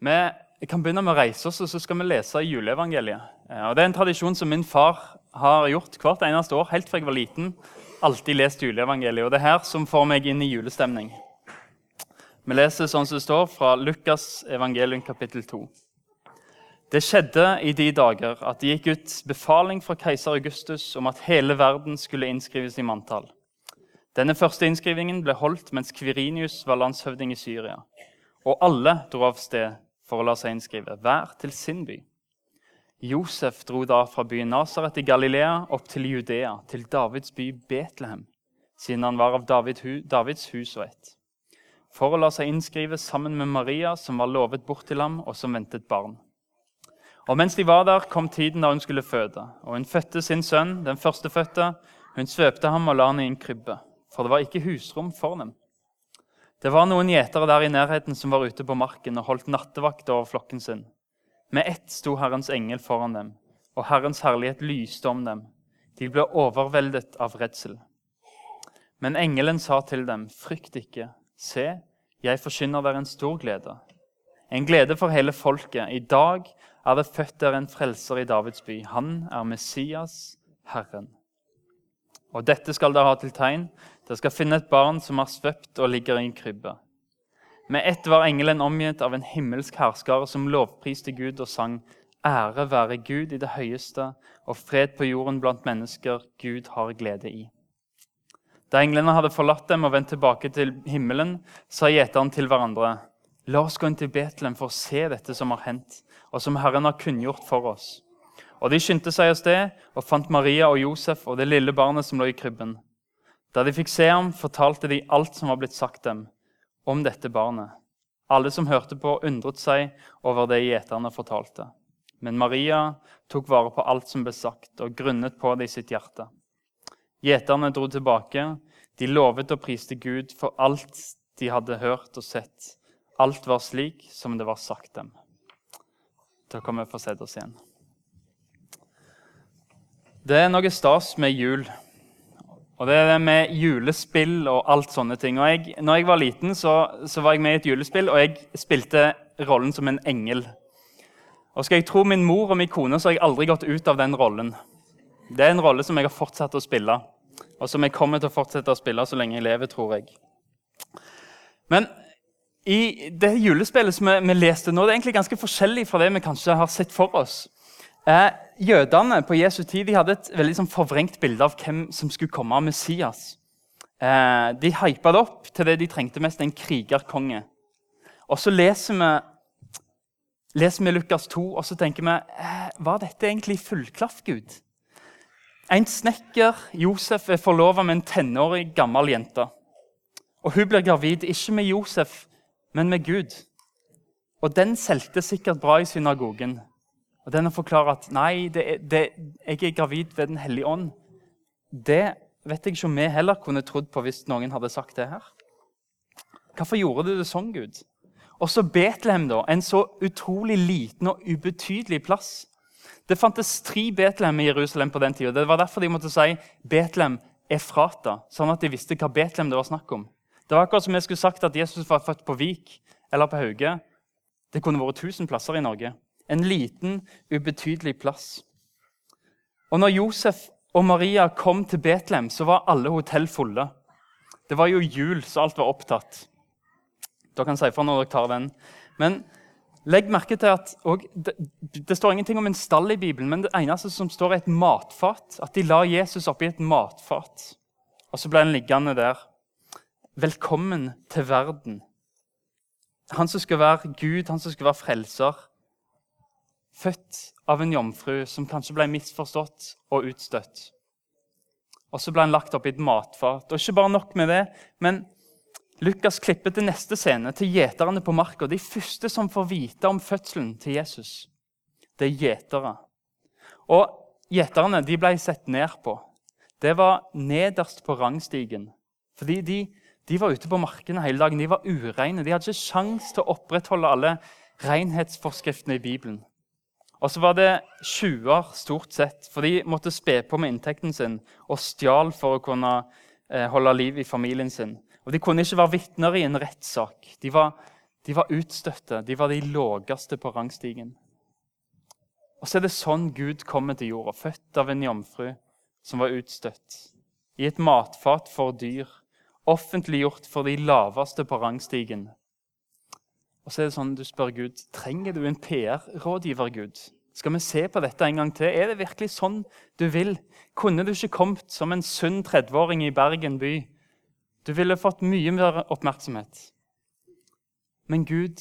Vi kan begynne med å reise oss, og så skal vi lese juleevangeliet. Eh, Og Det er en tradisjon som min far har gjort hvert eneste år helt fra jeg var liten. Alltid lest juleevangeliet. Og det er her som får meg inn i julestemning. Vi leser sånn som det står fra Lukas evangelium kapittel 2. Det skjedde i de dager at det gikk ut befaling fra keiser Augustus om at hele verden skulle innskrives i manntall. Denne første innskrivingen ble holdt mens Kvirinius var landshøvding i Syria. Og alle dro av sted for å la seg innskrive, hver til sin by. Josef dro da fra byen Nasaret i Galilea opp til Judea, til Davids by Betlehem, siden han var av David Davids hus og ett, for å la seg innskrive sammen med Maria, som var lovet bort til ham, og som ventet barn. Og mens de var der, kom tiden da hun skulle føde, og hun fødte sin sønn, den førstefødte. Hun svøpte ham og la ham i en krybbe, for det var ikke husrom for dem. Det var noen gjetere der i nærheten som var ute på marken og holdt nattevakt over flokken sin. Med ett sto Herrens engel foran dem, og Herrens herlighet lyste om dem. De ble overveldet av redsel. Men engelen sa til dem, frykt ikke. Se, jeg forkynner dere en stor glede. En glede for hele folket. I dag er det født dere en frelser i Davids by. Han er Messias, Herren. Og dette skal dere ha til tegn. Dere skal finne et barn som er svøpt og ligger i en krybbe. Med ett var engelen omgitt av en himmelsk herskare som lovpriste Gud og sang Ære være Gud i det høyeste og fred på jorden blant mennesker Gud har glede i. Da englene hadde forlatt dem og vendt tilbake til himmelen, sa gjeterne til hverandre.: La oss gå inn til Betlehem for å se dette som har hendt, og som Herren har kunngjort for oss. Og de skyndte seg av sted og fant Maria og Josef og det lille barnet som lå i krybben. Da de fikk se ham, fortalte de alt som var blitt sagt dem om dette barnet. Alle som hørte på, undret seg over det gjeterne fortalte. Men Maria tok vare på alt som ble sagt, og grunnet på det i sitt hjerte. Gjeterne dro tilbake. De lovet og priste Gud for alt de hadde hørt og sett. Alt var slik som det var sagt dem. Da kan vi få sette oss igjen. Det er noe stas med jul. Og det er det med julespill og alt sånne ting. Og jeg, når jeg var liten, så, så, var jeg med i et julespill, og jeg spilte rollen som en engel. Og skal jeg tro min mor og min kone, så har jeg aldri gått ut av den rollen. Det er en rolle som jeg har fortsatt å spille, og som jeg kommer til å fortsette å spille så lenge jeg lever, tror jeg. Men i det julespillet som vi, vi leste nå, det er egentlig ganske forskjellig fra det vi kanskje har sett for oss. Eh, jødene på Jesu tid de hadde et veldig sånn forvrengt bilde av hvem som skulle komme av Messias. Eh, de hypa det opp til det de trengte mest, en krigerkonge. Og så leser vi, leser vi Lukas 2, og så tenker vi eh, Var dette egentlig fullklaff, Gud? En snekker, Josef, er forlova med en tenårig gammel jente. Og Hun blir gravid ikke med Josef, men med Gud. Og den solgte sikkert bra i synagogen. Og denne forklarer at nei, det er, det, jeg er gravid ved Den hellige ånd. Det vet jeg ikke om vi heller kunne trodd på hvis noen hadde sagt det her. Hvorfor gjorde du det sånn, Gud? Også Betlehem, da, en så utrolig liten og ubetydelig plass. Det fantes tre Betlehem i Jerusalem på den tida. Det var derfor de måtte si Betlehem Efrata, sånn at de visste hva Betlehem det var snakk om. Det var akkurat som jeg skulle sagt at Jesus var født på Vik eller på Hauge. Det kunne vært 1000 plasser i Norge. En liten, ubetydelig plass. Og når Josef og Maria kom til Betlehem, så var alle hotell fulle. Det var jo jul, så alt var opptatt. Dere kan si fra når dere tar den. Men legg merke til at det, det, står ingenting om en stall i Bibelen, men det eneste som står, er et matfat. At de la Jesus oppi et matfat. Og så ble han liggende der. Velkommen til verden. Han som skal være Gud, han som skal være frelser. Født av en jomfru som kanskje ble misforstått og utstøtt. Og så ble han lagt opp i et matfat. Og ikke bare nok med det, men Lukas klipper til neste scene, til gjeterne på marka. De første som får vite om fødselen til Jesus, det er gjetere. Og gjeterne ble sett ned på. Det var nederst på rangstigen. Fordi de, de var ute på markene hele dagen. De var ureine. De hadde ikke sjans til å opprettholde alle renhetsforskriftene i Bibelen. Og så var det tjuver stort sett, for de måtte spe på med inntekten sin og stjal for å kunne eh, holde liv i familien sin. Og De kunne ikke være vitner i en rettssak. De var, De var utstøtte. De var de lågeste på rangstigen. Og så er det sånn Gud kommer til jorda, født av en jomfru som var utstøtt. I et matfat for dyr, offentliggjort for de laveste på rangstigen. Og så er det sånn du spør Gud trenger du en PR-rådgiver. Gud? Skal vi se på dette en gang til? Er det virkelig sånn du vil? Kunne du ikke kommet som en sunn 30-åring i Bergen by? Du ville fått mye mer oppmerksomhet. Men Gud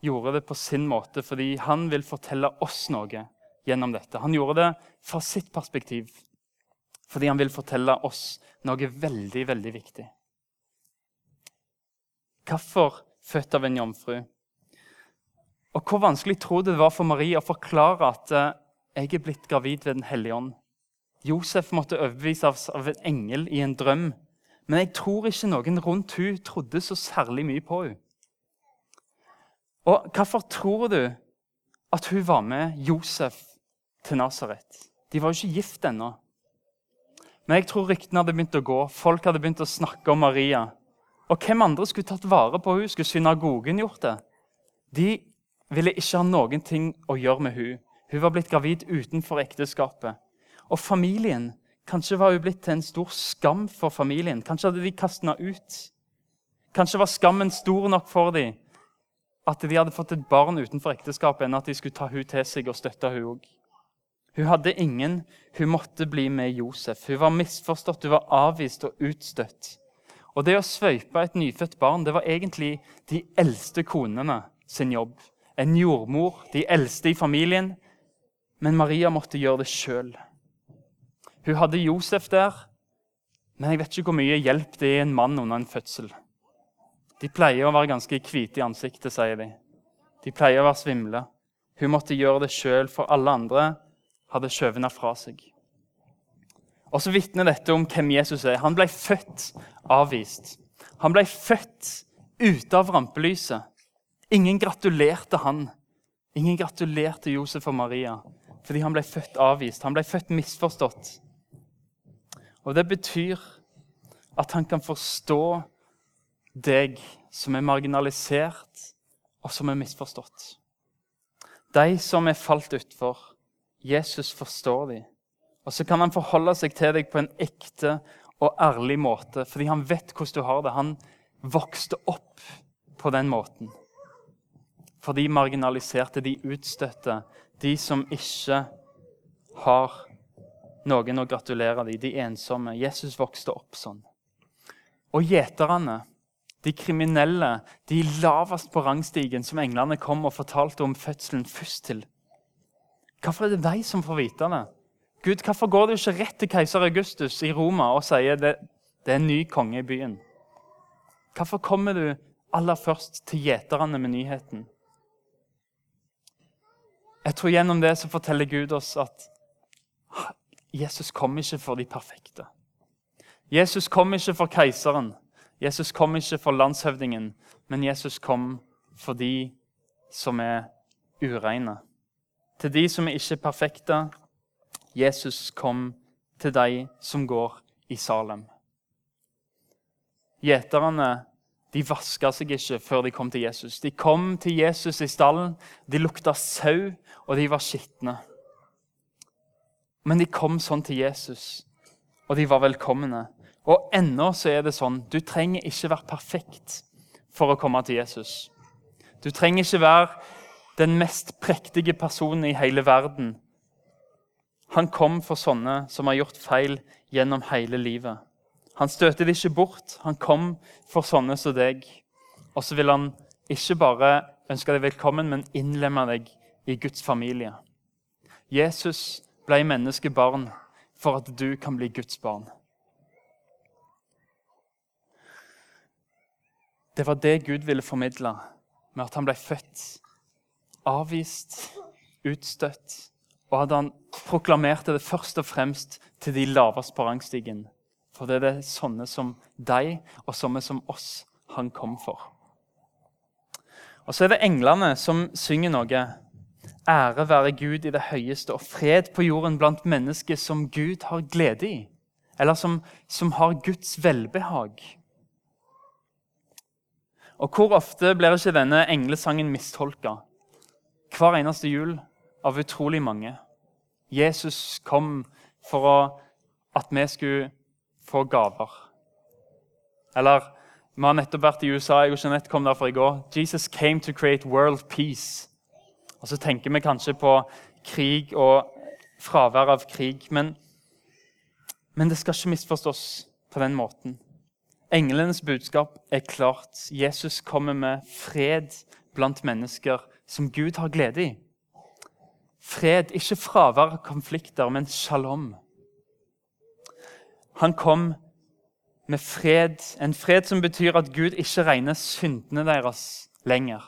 gjorde det på sin måte fordi han vil fortelle oss noe gjennom dette. Han gjorde det fra sitt perspektiv fordi han vil fortelle oss noe veldig, veldig viktig. Hvorfor født av en jomfru? Og Hvor vanskelig tror du det var for Marie å forklare at eh, jeg er blitt gravid ved Den hellige ånd? Josef måtte overbevises av en engel i en drøm. Men jeg tror ikke noen rundt hun trodde så særlig mye på henne. Og hvorfor tror du at hun var med Josef til Nasaret? De var jo ikke gift ennå. Men jeg tror ryktene hadde begynt å gå. Folk hadde begynt å snakke om Maria. Og hvem andre skulle tatt vare på henne? Skulle synagogen gjort det? De ville ikke ha noen ting å gjøre med henne. Hun var blitt gravid utenfor ekteskapet. Og familien Kanskje var hun blitt til en stor skam for familien. Kanskje hadde de kastet henne ut. Kanskje var skammen stor nok for dem at de hadde fått et barn utenfor ekteskapet, enn at de skulle ta hun til seg og støtte hun òg. Hun hadde ingen. Hun måtte bli med Josef. Hun var misforstått, hun var avvist og utstøtt. Og det å svøype et nyfødt barn det var egentlig de eldste konene sin jobb. En jordmor, de eldste i familien. Men Maria måtte gjøre det sjøl. Hun hadde Josef der, men jeg vet ikke hvor mye hjelp det er en mann under en fødsel. De pleier å være ganske hvite i ansiktet, sier de. De pleier å være svimle. Hun måtte gjøre det sjøl, for alle andre hadde skjøvet fra seg. Og så vitner dette om hvem Jesus er. Han ble født avvist. Han ble født ute av rampelyset. Ingen gratulerte han. Ingen gratulerte Josef og Maria fordi han ble født avvist. Han ble født misforstått. Og Det betyr at han kan forstå deg som er marginalisert, og som er misforstått. De som er falt utfor. Jesus forstår dem. Og så kan han forholde seg til deg på en ekte og ærlig måte, fordi han vet hvordan du har det. Han vokste opp på den måten. For de marginaliserte, de utstøtte, de som ikke har noen å gratulere dem, de ensomme. Jesus vokste opp sånn. Og gjeterne de kriminelle, de lavest på rangstigen, som englene kom og fortalte om fødselen først til. Hvorfor er det de som får vite det? Gud, Hvorfor går du ikke rett til keiser Augustus i Roma og sier det, det er en ny konge i byen? Hvorfor kommer du aller først til gjeterne med nyheten? Jeg tror Gjennom det så forteller Gud oss at Jesus kom ikke for de perfekte. Jesus kom ikke for keiseren. Jesus kom ikke for landshøvdingen, men Jesus kom for de som er ureine. Til de som er ikke er perfekte. Jesus kom til de som går i Salem. Gjeterne de vaska seg ikke før de kom til Jesus. De kom til Jesus i stallen. De lukta sau, og de var skitne. Men de kom sånn til Jesus, og de var velkomne. Og ennå så er det sånn du trenger ikke være perfekt for å komme til Jesus. Du trenger ikke være den mest prektige personen i hele verden. Han kom for sånne som har gjort feil gjennom hele livet. Han støter det ikke bort. Han kom for sånne som deg. Og så vil han ikke bare ønske deg velkommen, men innlemme deg i Guds familie. Jesus ble menneskebarn for at du kan bli Guds barn. Det var det Gud ville formidle med at han ble født. Avvist, utstøtt. Og at han proklamerte det først og fremst til de laveste på rangstigen. For det er det sånne som deg og sånne som oss han kom for. Og så er det englene som synger noe. Ære være Gud i det høyeste og fred på jorden blant mennesker som Gud har glede i. Eller som, som har Guds velbehag. Og hvor ofte blir ikke denne englesangen mistolka? Hver eneste jul av utrolig mange. Jesus kom for å, at vi skulle få gaver. Eller vi har nettopp vært i USA. Jeg og Jeanette kom derfor i går. Jesus came to create world peace. Og Så tenker vi kanskje på krig og fravær av krig. Men, men det skal ikke misforstås på den måten. Englenes budskap er klart. Jesus kommer med fred blant mennesker som Gud har glede i. Fred, ikke fravær av konflikter, men shalom. Han kom med fred, en fred som betyr at Gud ikke regner syndene deres lenger.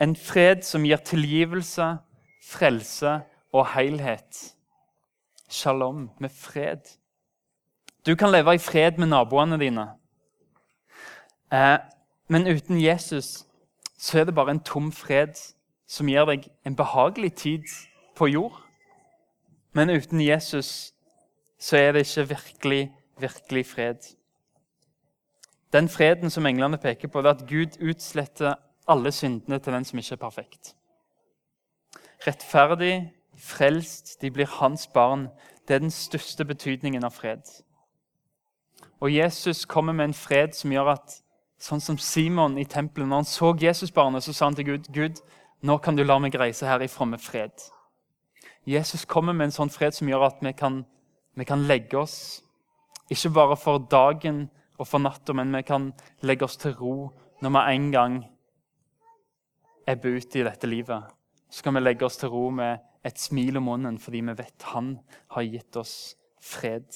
En fred som gir tilgivelse, frelse og helhet. Shalom, med fred. Du kan leve i fred med naboene dine. Eh, men uten Jesus så er det bare en tom fred som gir deg en behagelig tid på jord. Men uten Jesus så er det ikke virkelig, virkelig fred. Den freden som englene peker på, det er at Gud utsletter alle syndene til den som ikke er perfekt. Rettferdig, frelst, de blir hans barn. Det er den største betydningen av fred. Og Jesus kommer med en fred som gjør at sånn som Simon i tempelet, når han så Jesusbarnet, så sa han til Gud, Gud, nå kan du la meg reise her ifra med fred. Jesus kommer med en sånn fred som gjør at vi kan vi kan legge oss, ikke bare for dagen og for natta, men vi kan legge oss til ro når vi en gang er ut i dette livet. Så kan vi legge oss til ro med et smil om munnen fordi vi vet han har gitt oss fred.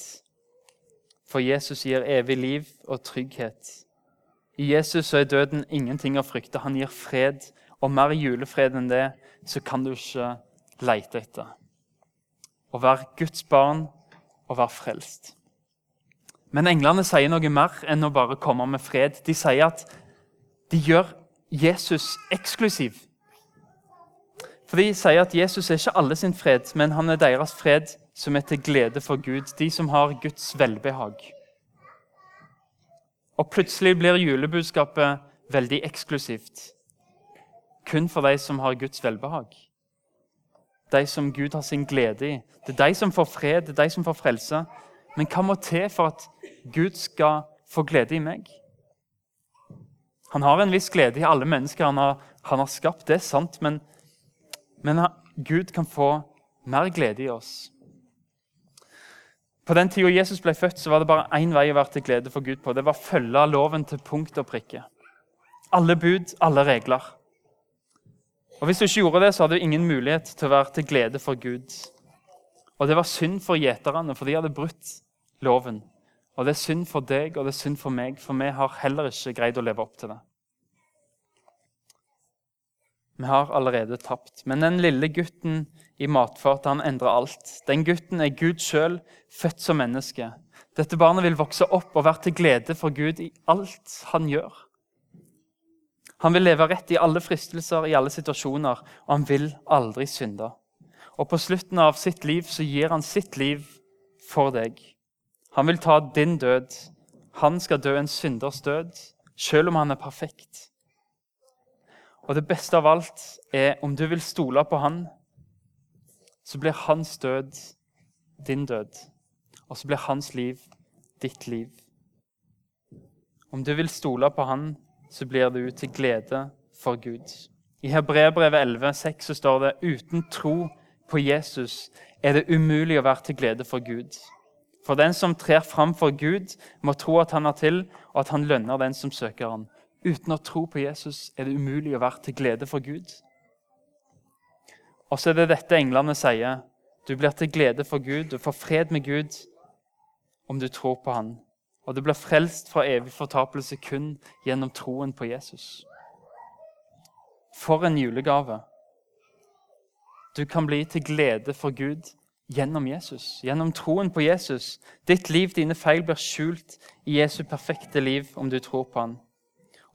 For Jesus gir evig liv og trygghet. I Jesus er døden ingenting å frykte. Han gir fred. Og mer julefred enn det så kan du ikke leite etter. Å være Guds barn og være frelst. Men englene sier noe mer enn å bare komme med fred. De sier at de gjør Jesus eksklusiv. For De sier at Jesus er ikke alle sin fred, men han er deres fred som er til glede for Gud. De som har Guds velbehag. Og plutselig blir julebudskapet veldig eksklusivt. Kun for de som har Guds velbehag de som Gud har sin glede i. Det er de som får fred, det er de som får frelse. Men hva må til for at Gud skal få glede i meg? Han har en viss glede i alle mennesker han har, han har skapt, det er sant. Men, men, Gud kan få mer glede i oss. På den tida Jesus ble født, så var det bare én vei å være til glede for Gud på. Det var å følge loven til punkt og prikke. Alle bud, alle regler. Og Hvis du ikke gjorde det, så hadde du ingen mulighet til å være til glede for Gud. Og det var synd for gjeterne, for de hadde brutt loven. Og det er synd for deg og det er synd for meg, for vi har heller ikke greid å leve opp til det. Vi har allerede tapt. Men den lille gutten i matfatet han endrer alt. Den gutten er Gud sjøl, født som menneske. Dette barnet vil vokse opp og være til glede for Gud i alt han gjør. Han vil leve rett i alle fristelser, i alle situasjoner, og han vil aldri synde. Og på slutten av sitt liv så gir han sitt liv for deg. Han vil ta din død. Han skal dø en synders død, selv om han er perfekt. Og det beste av alt er om du vil stole på han, så blir hans død din død. Og så blir hans liv ditt liv. Om du vil stole på han, så blir du til glede for Gud. I Hebreerbrevet 11, 6, så står det uten tro på Jesus er det umulig å være til glede for Gud. For den som trer fram for Gud, må tro at han er til, og at han lønner den som søker han. Uten å tro på Jesus er det umulig å være til glede for Gud. Og så er det dette englene sier. Du blir til glede for Gud, du får fred med Gud om du tror på Han og du blir frelst fra evig fortapelse kun gjennom troen på Jesus. For en julegave! Du kan bli til glede for Gud gjennom Jesus, gjennom troen på Jesus. Ditt liv, dine feil, blir skjult i Jesu perfekte liv om du tror på han.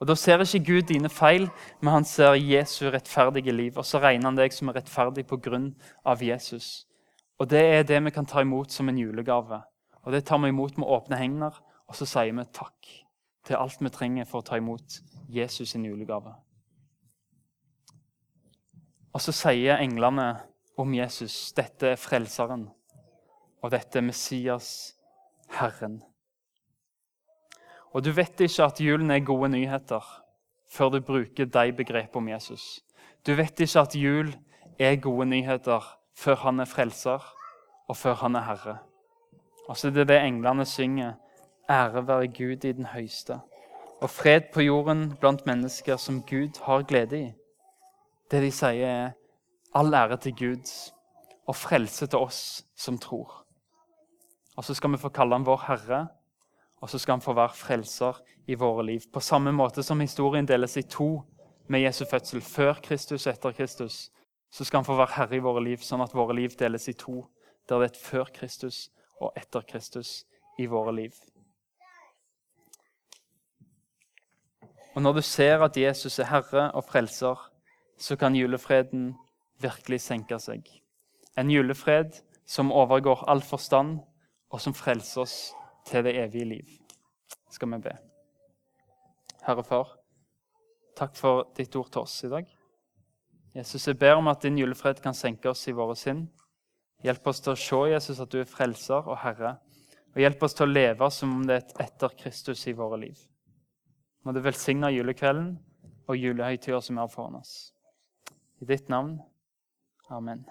Og Da ser ikke Gud dine feil, men han ser Jesu rettferdige liv. Og så regner han deg som er rettferdig pga. Jesus. Og Det er det vi kan ta imot som en julegave. Og Det tar vi imot med åpne hender og så sier vi takk til alt vi trenger for å ta imot Jesus sin julegave. Og så sier englene om Jesus dette er frelseren, og dette er Messias, Herren. Og du vet ikke at julen er gode nyheter før du bruker de begrepene om Jesus. Du vet ikke at jul er gode nyheter før han er frelser, og før han er herre. Og så er det det englene synger. Ære være Gud i den høyeste, og fred på jorden blant mennesker som Gud har glede i. Det de sier, er all ære til Gud og frelse til oss som tror. Og så skal vi få kalle ham vår Herre, og så skal han få være frelser i våre liv. På samme måte som historien deles i to med Jesu fødsel, før Kristus og etter Kristus, så skal han få være herre i våre liv, sånn at våre liv deles i to, der det er et før Kristus og etter Kristus i våre liv. Og Når du ser at Jesus er herre og frelser, så kan julefreden virkelig senke seg. En julefred som overgår all forstand, og som frelser oss til det evige liv. Skal vi be. Herre Far, takk for ditt ord til oss i dag. Jesus, jeg ber om at din julefred kan senke oss i våre sinn. Hjelp oss til å se Jesus, at du er frelser og Herre. Og hjelp oss til å leve som om det er et etter Kristus i våre liv. Må du velsigne julekvelden og julehøytida som er foran oss. I ditt navn. Amen.